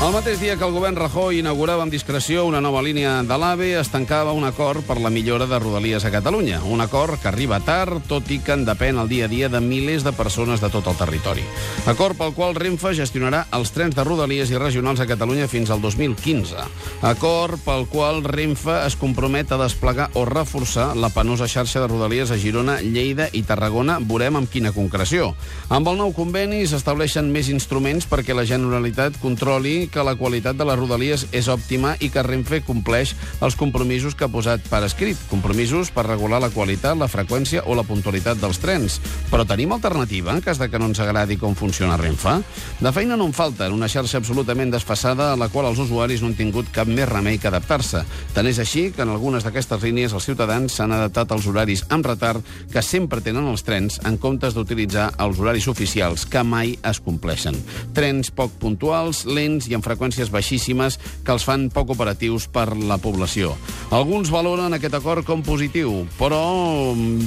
El mateix dia que el govern Rajoy inaugurava amb discreció una nova línia de l'AVE, es tancava un acord per la millora de Rodalies a Catalunya. Un acord que arriba tard, tot i que en depèn el dia a dia de milers de persones de tot el territori. Acord pel qual Renfe gestionarà els trens de Rodalies i regionals a Catalunya fins al 2015. Acord pel qual Renfe es compromet a desplegar o reforçar la penosa xarxa de Rodalies a Girona, Lleida i Tarragona. Veurem amb quina concreció. Amb el nou conveni s'estableixen més instruments perquè la Generalitat controli que la qualitat de les rodalies és òptima i que Renfe compleix els compromisos que ha posat per escrit. Compromisos per regular la qualitat, la freqüència o la puntualitat dels trens. Però tenim alternativa en cas de que no ens agradi com funciona Renfe? De feina no en falta, en una xarxa absolutament desfassada a la qual els usuaris no han tingut cap més remei que adaptar-se. Tant és així que en algunes d'aquestes línies els ciutadans s'han adaptat als horaris amb retard que sempre tenen els trens en comptes d'utilitzar els horaris oficials que mai es compleixen. Trens poc puntuals, lents i amb freqüències baixíssimes que els fan poc operatius per la població. Alguns valoren aquest acord com positiu, però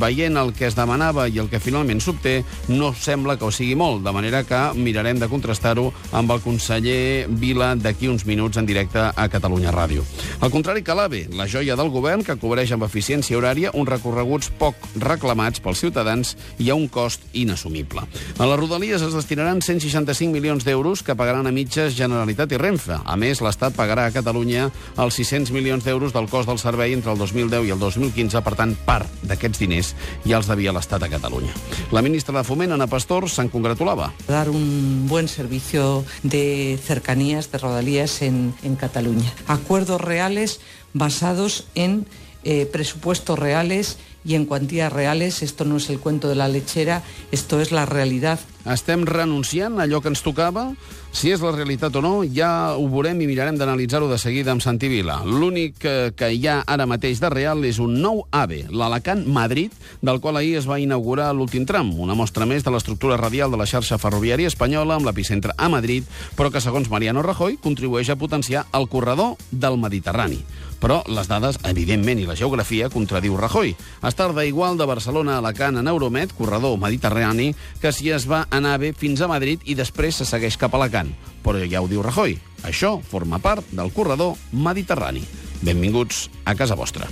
veient el que es demanava i el que finalment s'obté, no sembla que ho sigui molt, de manera que mirarem de contrastar-ho amb el conseller Vila d'aquí uns minuts en directe a Catalunya Ràdio. Al contrari que l'AVE, la joia del govern que cobreix amb eficiència horària uns recorreguts poc reclamats pels ciutadans i a un cost inassumible. A les Rodalies es destinaran 165 milions d'euros que pagaran a mitges Generalitat Generalitat i Renfe. A més, l'Estat pagarà a Catalunya els 600 milions d'euros del cost del servei entre el 2010 i el 2015. Per tant, part d'aquests diners ja els devia l'Estat a Catalunya. La ministra de Foment, Ana Pastor, se'n congratulava. Dar un buen servicio de cercanías, de rodalías en, en Cataluña. Acuerdos reales basados en eh, presupuestos reales y en cuantías reales. Esto no es el cuento de la lechera, esto es la realidad. Estem renunciant a allò que ens tocava? Si és la realitat o no, ja ho veurem i mirarem d'analitzar-ho de seguida amb Santi Vila. L'únic que, que hi ha ara mateix de real és un nou AVE, l'Alacant-Madrid, del qual ahir es va inaugurar l'últim tram, una mostra més de l'estructura radial de la xarxa ferroviària espanyola amb l'epicentre a Madrid, però que, segons Mariano Rajoy, contribueix a potenciar el corredor del Mediterrani. Però les dades, evidentment, i la geografia contradiu Rajoy. Es tarda igual de Barcelona a Alacant en Euromed, corredor mediterrani, que si es va en AVE fins a Madrid i després se segueix cap a Alacant. Però ja ho diu Rajoy, això forma part del corredor mediterrani. Benvinguts a casa vostra.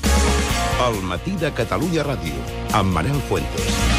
El matí de Catalunya Ràdio, amb Manel Fuentes.